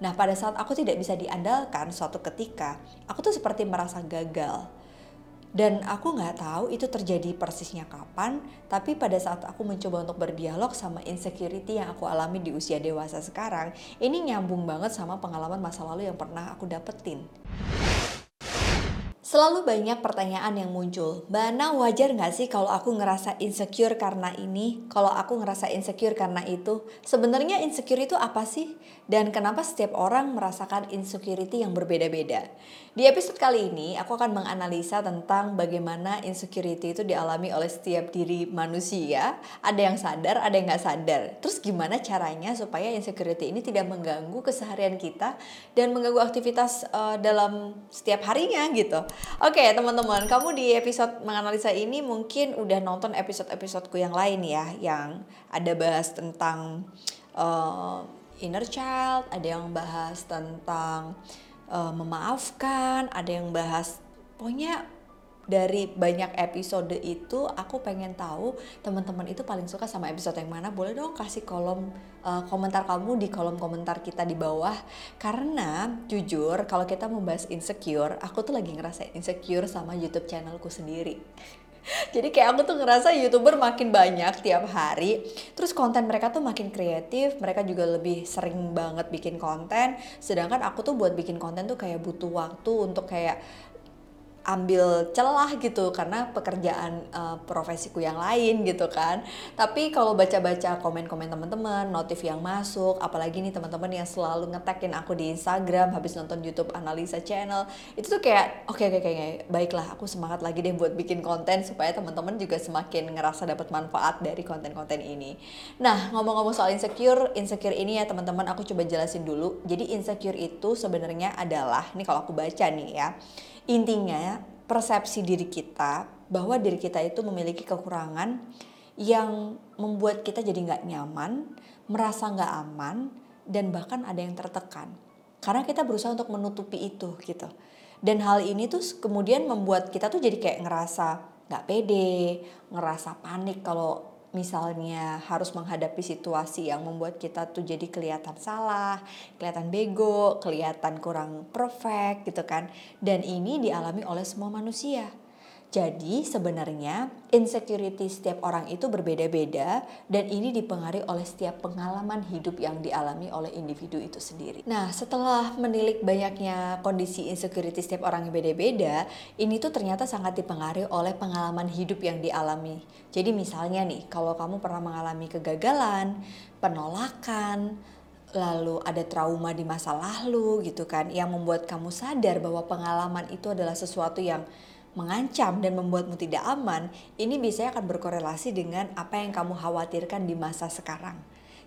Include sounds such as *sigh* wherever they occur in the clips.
Nah, pada saat aku tidak bisa diandalkan suatu ketika, aku tuh seperti merasa gagal. Dan aku nggak tahu itu terjadi persisnya kapan, tapi pada saat aku mencoba untuk berdialog sama insecurity yang aku alami di usia dewasa sekarang, ini nyambung banget sama pengalaman masa lalu yang pernah aku dapetin. Selalu banyak pertanyaan yang muncul. Mbak Ana wajar nggak sih kalau aku ngerasa insecure karena ini? Kalau aku ngerasa insecure karena itu? Sebenarnya insecure itu apa sih? Dan kenapa setiap orang merasakan insecurity yang berbeda-beda? Di episode kali ini, aku akan menganalisa tentang bagaimana insecurity itu dialami oleh setiap diri manusia. Ada yang sadar, ada yang nggak sadar. Terus gimana caranya supaya insecurity ini tidak mengganggu keseharian kita dan mengganggu aktivitas uh, dalam setiap harinya gitu. Oke teman-teman, kamu di episode menganalisa ini mungkin udah nonton episode-episodeku yang lain ya, yang ada bahas tentang uh, inner child, ada yang bahas tentang uh, memaafkan, ada yang bahas pokoknya dari banyak episode itu aku pengen tahu teman-teman itu paling suka sama episode yang mana. Boleh dong kasih kolom uh, komentar kamu di kolom komentar kita di bawah. Karena jujur kalau kita membahas insecure aku tuh lagi ngerasa insecure sama YouTube channelku sendiri. *laughs* Jadi kayak aku tuh ngerasa youtuber makin banyak tiap hari. Terus konten mereka tuh makin kreatif mereka juga lebih sering banget bikin konten. Sedangkan aku tuh buat bikin konten tuh kayak butuh waktu untuk kayak ambil celah gitu karena pekerjaan uh, profesiku yang lain gitu kan. Tapi kalau baca-baca komen-komen teman-teman notif yang masuk apalagi nih teman-teman yang selalu ngetekin aku di Instagram habis nonton YouTube analisa channel itu tuh kayak oke okay, oke okay, baiklah aku semangat lagi deh buat bikin konten supaya teman-teman juga semakin ngerasa dapat manfaat dari konten-konten ini. Nah ngomong-ngomong soal insecure insecure ini ya teman-teman aku coba jelasin dulu. Jadi insecure itu sebenarnya adalah nih kalau aku baca nih ya Intinya persepsi diri kita bahwa diri kita itu memiliki kekurangan yang membuat kita jadi nggak nyaman, merasa nggak aman, dan bahkan ada yang tertekan. Karena kita berusaha untuk menutupi itu gitu. Dan hal ini tuh kemudian membuat kita tuh jadi kayak ngerasa nggak pede, ngerasa panik kalau misalnya harus menghadapi situasi yang membuat kita tuh jadi kelihatan salah, kelihatan bego, kelihatan kurang perfect gitu kan. Dan ini dialami oleh semua manusia. Jadi sebenarnya insecurity setiap orang itu berbeda-beda dan ini dipengaruhi oleh setiap pengalaman hidup yang dialami oleh individu itu sendiri. Nah setelah menilik banyaknya kondisi insecurity setiap orang yang beda-beda, ini tuh ternyata sangat dipengaruhi oleh pengalaman hidup yang dialami. Jadi misalnya nih kalau kamu pernah mengalami kegagalan, penolakan, lalu ada trauma di masa lalu gitu kan yang membuat kamu sadar bahwa pengalaman itu adalah sesuatu yang mengancam dan membuatmu tidak aman, ini biasanya akan berkorelasi dengan apa yang kamu khawatirkan di masa sekarang.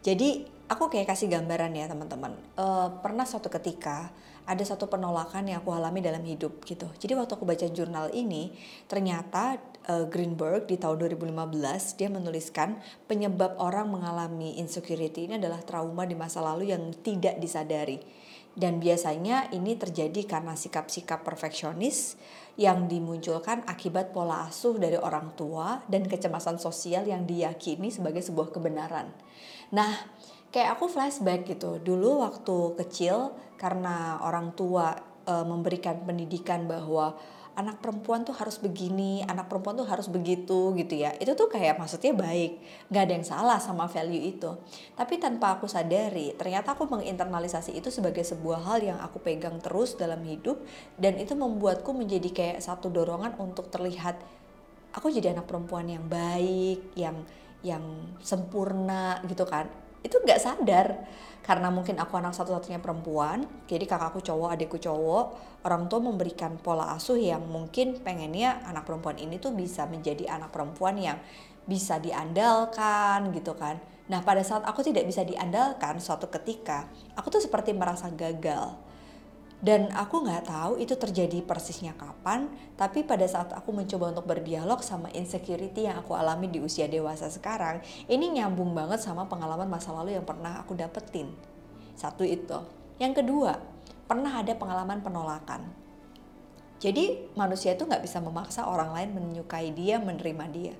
Jadi aku kayak kasih gambaran ya teman-teman. Uh, pernah suatu ketika ada satu penolakan yang aku alami dalam hidup gitu. Jadi waktu aku baca jurnal ini, ternyata uh, Greenberg di tahun 2015 dia menuliskan penyebab orang mengalami insecurity ini adalah trauma di masa lalu yang tidak disadari. Dan biasanya ini terjadi karena sikap-sikap perfeksionis, yang dimunculkan akibat pola asuh dari orang tua dan kecemasan sosial yang diyakini sebagai sebuah kebenaran. Nah, kayak aku flashback gitu. Dulu waktu kecil karena orang tua e, memberikan pendidikan bahwa anak perempuan tuh harus begini, anak perempuan tuh harus begitu gitu ya. Itu tuh kayak maksudnya baik, nggak ada yang salah sama value itu. Tapi tanpa aku sadari, ternyata aku menginternalisasi itu sebagai sebuah hal yang aku pegang terus dalam hidup dan itu membuatku menjadi kayak satu dorongan untuk terlihat aku jadi anak perempuan yang baik, yang yang sempurna gitu kan. Itu nggak sadar karena mungkin aku anak satu-satunya perempuan, jadi kakakku cowok, adikku cowok, orang tua memberikan pola asuh yang mungkin pengennya anak perempuan ini tuh bisa menjadi anak perempuan yang bisa diandalkan gitu kan. Nah pada saat aku tidak bisa diandalkan suatu ketika, aku tuh seperti merasa gagal dan aku nggak tahu itu terjadi persisnya kapan, tapi pada saat aku mencoba untuk berdialog sama insecurity yang aku alami di usia dewasa sekarang, ini nyambung banget sama pengalaman masa lalu yang pernah aku dapetin. Satu itu. Yang kedua, pernah ada pengalaman penolakan. Jadi manusia itu nggak bisa memaksa orang lain menyukai dia, menerima dia.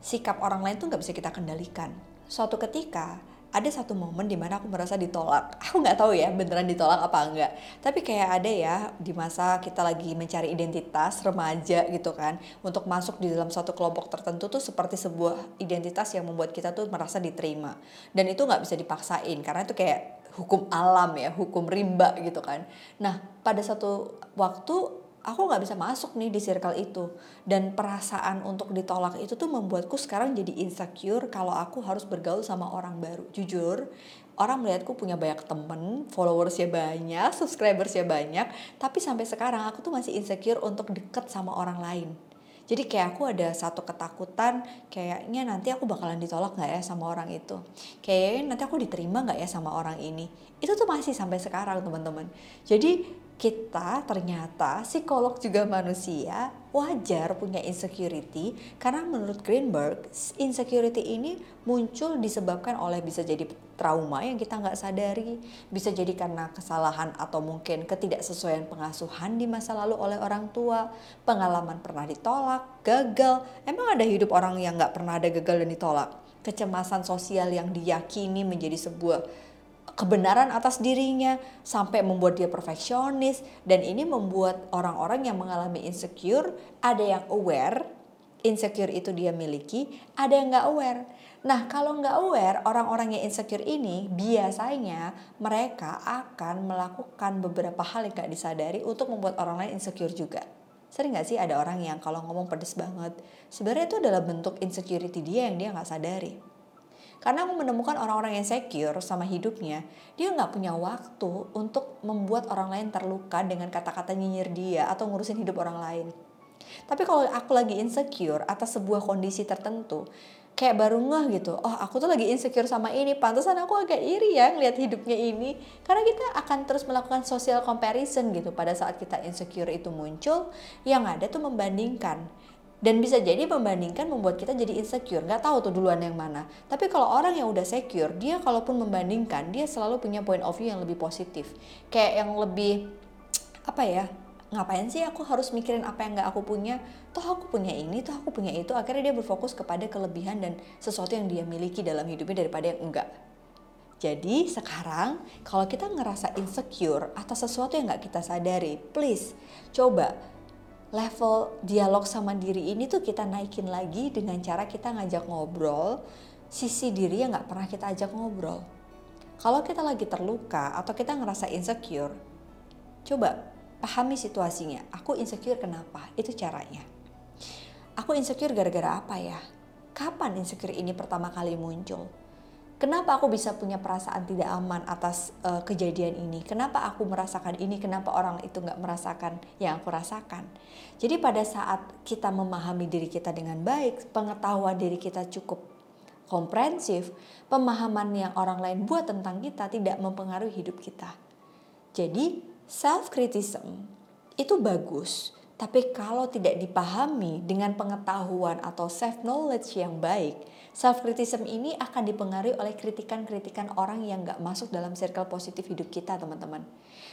Sikap orang lain tuh nggak bisa kita kendalikan. Suatu ketika ada satu momen di mana aku merasa ditolak. *laughs* Aku nggak tahu ya beneran ditolak apa enggak. Tapi kayak ada ya di masa kita lagi mencari identitas remaja gitu kan. Untuk masuk di dalam suatu kelompok tertentu tuh seperti sebuah identitas yang membuat kita tuh merasa diterima. Dan itu nggak bisa dipaksain karena itu kayak hukum alam ya, hukum rimba gitu kan. Nah pada satu waktu aku nggak bisa masuk nih di circle itu. Dan perasaan untuk ditolak itu tuh membuatku sekarang jadi insecure kalau aku harus bergaul sama orang baru. Jujur orang melihatku punya banyak temen followersnya banyak subscribersnya banyak tapi sampai sekarang aku tuh masih insecure untuk deket sama orang lain. Jadi kayak aku ada satu ketakutan kayaknya nanti aku bakalan ditolak nggak ya sama orang itu? Kayaknya nanti aku diterima nggak ya sama orang ini itu tuh masih sampai sekarang teman-teman. Jadi kita ternyata psikolog juga manusia wajar punya insecurity karena menurut Greenberg insecurity ini muncul disebabkan oleh bisa jadi trauma yang kita nggak sadari bisa jadi karena kesalahan atau mungkin ketidaksesuaian pengasuhan di masa lalu oleh orang tua pengalaman pernah ditolak gagal. Emang ada hidup orang yang nggak pernah ada gagal dan ditolak? Kecemasan sosial yang diyakini menjadi sebuah kebenaran atas dirinya sampai membuat dia perfeksionis dan ini membuat orang-orang yang mengalami insecure ada yang aware insecure itu dia miliki ada yang nggak aware. Nah kalau nggak aware orang-orang yang insecure ini biasanya mereka akan melakukan beberapa hal yang nggak disadari untuk membuat orang lain insecure juga. Sering nggak sih ada orang yang kalau ngomong pedes banget? Sebenarnya itu adalah bentuk insecurity dia yang dia nggak sadari karena aku menemukan orang-orang yang secure sama hidupnya, dia nggak punya waktu untuk membuat orang lain terluka dengan kata-kata nyinyir dia atau ngurusin hidup orang lain. Tapi kalau aku lagi insecure atas sebuah kondisi tertentu, kayak baru ngeh gitu, oh aku tuh lagi insecure sama ini, pantesan aku agak iri ya ngeliat hidupnya ini. Karena kita akan terus melakukan social comparison gitu pada saat kita insecure itu muncul, yang ada tuh membandingkan dan bisa jadi membandingkan membuat kita jadi insecure. Nggak tahu tuh duluan yang mana. Tapi kalau orang yang udah secure dia kalaupun membandingkan dia selalu punya point of view yang lebih positif. Kayak yang lebih apa ya ngapain sih aku harus mikirin apa yang nggak aku punya? Toh aku punya ini toh aku punya itu. Akhirnya dia berfokus kepada kelebihan dan sesuatu yang dia miliki dalam hidupnya daripada yang enggak. Jadi sekarang kalau kita ngerasa insecure atas sesuatu yang nggak kita sadari please coba level dialog sama diri ini tuh kita naikin lagi dengan cara kita ngajak ngobrol sisi diri yang nggak pernah kita ajak ngobrol. Kalau kita lagi terluka atau kita ngerasa insecure, coba pahami situasinya. Aku insecure kenapa? Itu caranya. Aku insecure gara-gara apa ya? Kapan insecure ini pertama kali muncul? Kenapa aku bisa punya perasaan tidak aman atas uh, kejadian ini? Kenapa aku merasakan ini? Kenapa orang itu nggak merasakan yang aku rasakan? Jadi pada saat kita memahami diri kita dengan baik, pengetahuan diri kita cukup komprehensif, pemahaman yang orang lain buat tentang kita tidak mempengaruhi hidup kita. Jadi self criticism itu bagus, tapi kalau tidak dipahami dengan pengetahuan atau self knowledge yang baik, self criticism ini akan dipengaruhi oleh kritikan-kritikan orang yang gak masuk dalam circle positif hidup kita, teman-teman.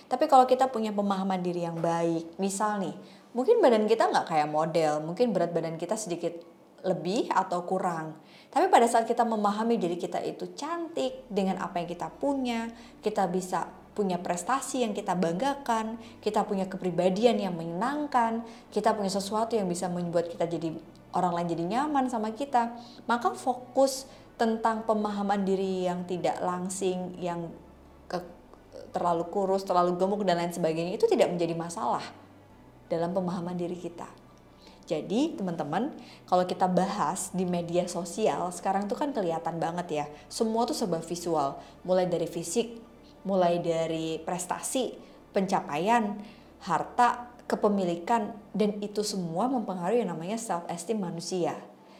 Tapi kalau kita punya pemahaman diri yang baik, misal nih, mungkin badan kita nggak kayak model, mungkin berat badan kita sedikit lebih atau kurang. Tapi pada saat kita memahami diri kita itu cantik dengan apa yang kita punya, kita bisa punya prestasi yang kita banggakan, kita punya kepribadian yang menyenangkan, kita punya sesuatu yang bisa membuat kita jadi orang lain jadi nyaman sama kita, maka fokus tentang pemahaman diri yang tidak langsing, yang ke, terlalu kurus, terlalu gemuk dan lain sebagainya itu tidak menjadi masalah dalam pemahaman diri kita. Jadi teman-teman, kalau kita bahas di media sosial sekarang tuh kan kelihatan banget ya, semua tuh serba visual, mulai dari fisik, mulai dari prestasi, pencapaian, harta, kepemilikan, dan itu semua mempengaruhi yang namanya self esteem manusia.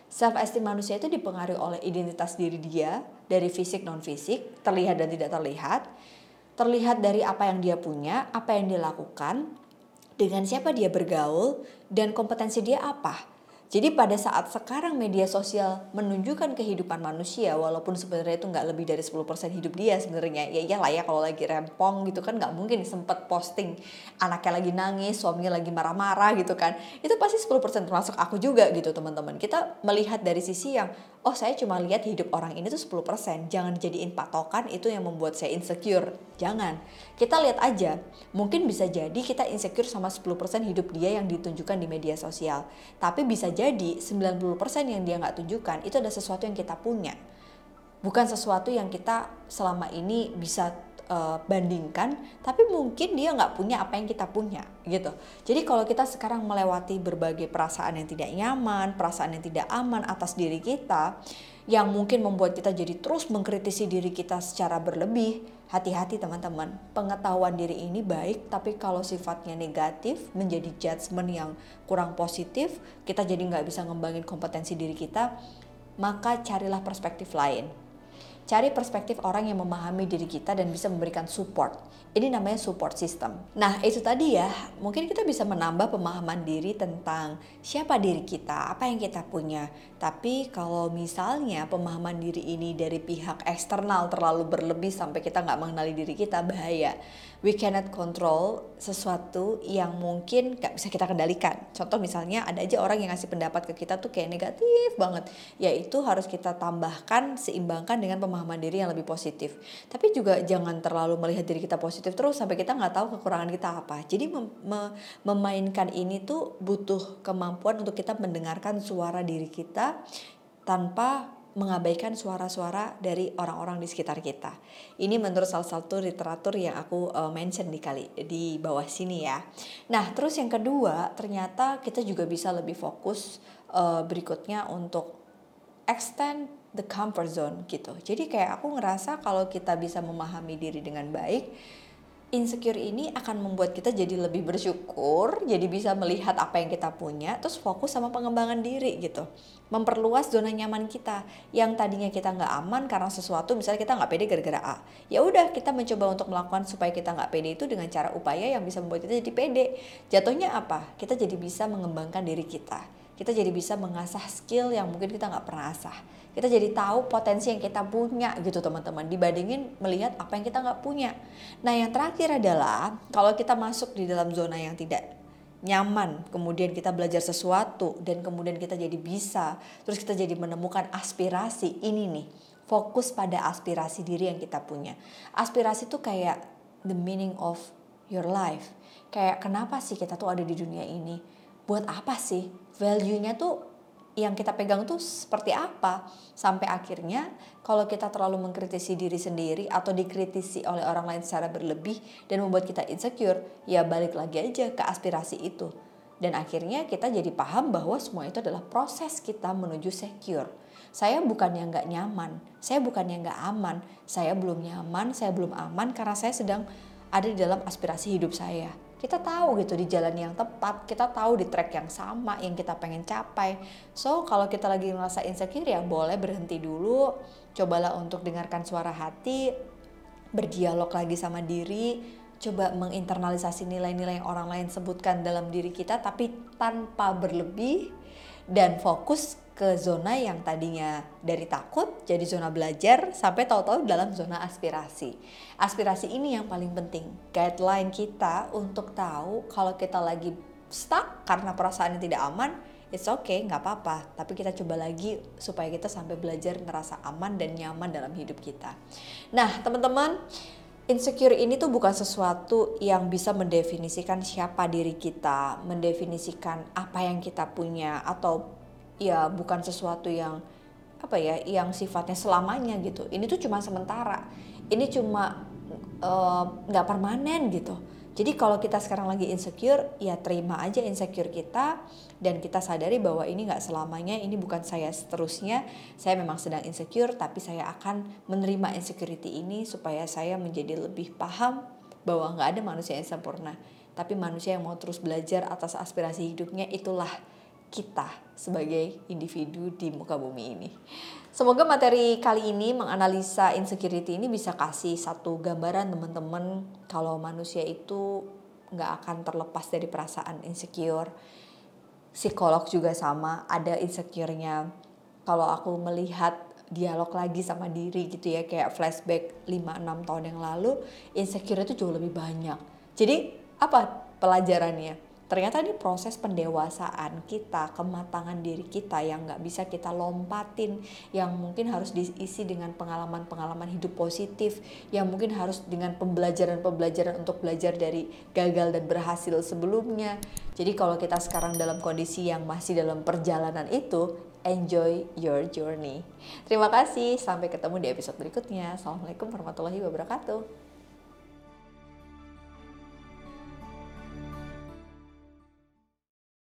Self esteem manusia itu dipengaruhi oleh identitas diri dia dari fisik non fisik, terlihat dan tidak terlihat, terlihat dari apa yang dia punya, apa yang dia lakukan, dengan siapa dia bergaul, dan kompetensi dia apa jadi pada saat sekarang media sosial menunjukkan kehidupan manusia walaupun sebenarnya itu nggak lebih dari 10% hidup dia sebenarnya. Ya iyalah ya kalau lagi rempong gitu kan nggak mungkin sempet posting anaknya lagi nangis, suaminya lagi marah-marah gitu kan. Itu pasti 10% termasuk aku juga gitu teman-teman. Kita melihat dari sisi yang oh saya cuma lihat hidup orang ini tuh 10%. Jangan jadiin patokan itu yang membuat saya insecure. Jangan. Kita lihat aja. Mungkin bisa jadi kita insecure sama 10% hidup dia yang ditunjukkan di media sosial. Tapi bisa jadi 90% yang dia nggak tunjukkan itu ada sesuatu yang kita punya. Bukan sesuatu yang kita selama ini bisa uh, bandingkan, tapi mungkin dia nggak punya apa yang kita punya gitu. Jadi kalau kita sekarang melewati berbagai perasaan yang tidak nyaman, perasaan yang tidak aman atas diri kita, yang mungkin membuat kita jadi terus mengkritisi diri kita secara berlebih, hati-hati teman-teman. Pengetahuan diri ini baik, tapi kalau sifatnya negatif, menjadi judgement yang kurang positif, kita jadi nggak bisa ngembangin kompetensi diri kita, maka carilah perspektif lain Cari perspektif orang yang memahami diri kita dan bisa memberikan support. Ini namanya support system. Nah, itu tadi ya, mungkin kita bisa menambah pemahaman diri tentang siapa diri kita, apa yang kita punya. Tapi kalau misalnya pemahaman diri ini dari pihak eksternal terlalu berlebih sampai kita nggak mengenali diri kita, bahaya. We cannot control sesuatu yang mungkin nggak bisa kita kendalikan. Contoh misalnya ada aja orang yang ngasih pendapat ke kita tuh kayak negatif banget. Yaitu harus kita tambahkan, seimbangkan dengan pemahaman pemahaman diri yang lebih positif. Tapi juga jangan terlalu melihat diri kita positif terus sampai kita nggak tahu kekurangan kita apa. Jadi mem mem memainkan ini tuh butuh kemampuan untuk kita mendengarkan suara diri kita tanpa mengabaikan suara-suara dari orang-orang di sekitar kita. Ini menurut salah satu literatur yang aku uh, mention di kali di bawah sini ya. Nah, terus yang kedua, ternyata kita juga bisa lebih fokus uh, berikutnya untuk extend the comfort zone gitu. Jadi kayak aku ngerasa kalau kita bisa memahami diri dengan baik, insecure ini akan membuat kita jadi lebih bersyukur, jadi bisa melihat apa yang kita punya, terus fokus sama pengembangan diri gitu. Memperluas zona nyaman kita yang tadinya kita nggak aman karena sesuatu, misalnya kita nggak pede gara-gara A. Ya udah kita mencoba untuk melakukan supaya kita nggak pede itu dengan cara upaya yang bisa membuat kita jadi pede. Jatuhnya apa? Kita jadi bisa mengembangkan diri kita. Kita jadi bisa mengasah skill yang mungkin kita nggak pernah asah. Kita jadi tahu potensi yang kita punya gitu teman-teman. Dibandingin melihat apa yang kita nggak punya. Nah yang terakhir adalah kalau kita masuk di dalam zona yang tidak nyaman kemudian kita belajar sesuatu dan kemudian kita jadi bisa terus kita jadi menemukan aspirasi ini nih fokus pada aspirasi diri yang kita punya. Aspirasi tuh kayak the meaning of your life. Kayak kenapa sih kita tuh ada di dunia ini? Buat apa sih value-nya tuh yang kita pegang tuh seperti apa? Sampai akhirnya kalau kita terlalu mengkritisi diri sendiri atau dikritisi oleh orang lain secara berlebih dan membuat kita insecure ya balik lagi aja ke aspirasi itu. Dan akhirnya kita jadi paham bahwa semua itu adalah proses kita menuju secure. Saya bukan yang nggak nyaman saya bukan yang nggak aman saya belum nyaman saya belum aman karena saya sedang ada di dalam aspirasi hidup saya kita tahu gitu di jalan yang tepat, kita tahu di track yang sama yang kita pengen capai. So, kalau kita lagi ngerasa insecure ya boleh berhenti dulu, cobalah untuk dengarkan suara hati, berdialog lagi sama diri, coba menginternalisasi nilai-nilai yang orang lain sebutkan dalam diri kita tapi tanpa berlebih dan fokus ke zona yang tadinya dari takut jadi zona belajar sampai tahu-tahu dalam zona aspirasi. Aspirasi ini yang paling penting. Guideline kita untuk tahu kalau kita lagi stuck karena perasaan yang tidak aman, it's okay, nggak apa-apa. Tapi kita coba lagi supaya kita sampai belajar ngerasa aman dan nyaman dalam hidup kita. Nah, teman-teman, insecure ini tuh bukan sesuatu yang bisa mendefinisikan siapa diri kita, mendefinisikan apa yang kita punya atau ya bukan sesuatu yang apa ya yang sifatnya selamanya gitu. Ini tuh cuma sementara. Ini cuma eh, nggak uh, permanen gitu. Jadi kalau kita sekarang lagi insecure ya terima aja insecure kita dan kita sadari bahwa ini nggak selamanya ini bukan saya seterusnya. Saya memang sedang insecure tapi saya akan menerima insecurity ini supaya saya menjadi lebih paham bahwa nggak ada manusia yang sempurna. Tapi manusia yang mau terus belajar atas aspirasi hidupnya itulah kita sebagai individu di muka bumi ini. Semoga materi kali ini menganalisa insecurity ini bisa kasih satu gambaran teman-teman kalau manusia itu nggak akan terlepas dari perasaan insecure. Psikolog juga sama, ada insecure-nya. Kalau aku melihat dialog lagi sama diri gitu ya kayak flashback 5-6 tahun yang lalu insecure itu jauh lebih banyak. Jadi apa pelajarannya? Ternyata ini proses pendewasaan kita, kematangan diri kita yang nggak bisa kita lompatin, yang mungkin harus diisi dengan pengalaman-pengalaman hidup positif, yang mungkin harus dengan pembelajaran-pembelajaran untuk belajar dari gagal dan berhasil sebelumnya. Jadi kalau kita sekarang dalam kondisi yang masih dalam perjalanan itu, enjoy your journey. Terima kasih, sampai ketemu di episode berikutnya. Assalamualaikum warahmatullahi wabarakatuh.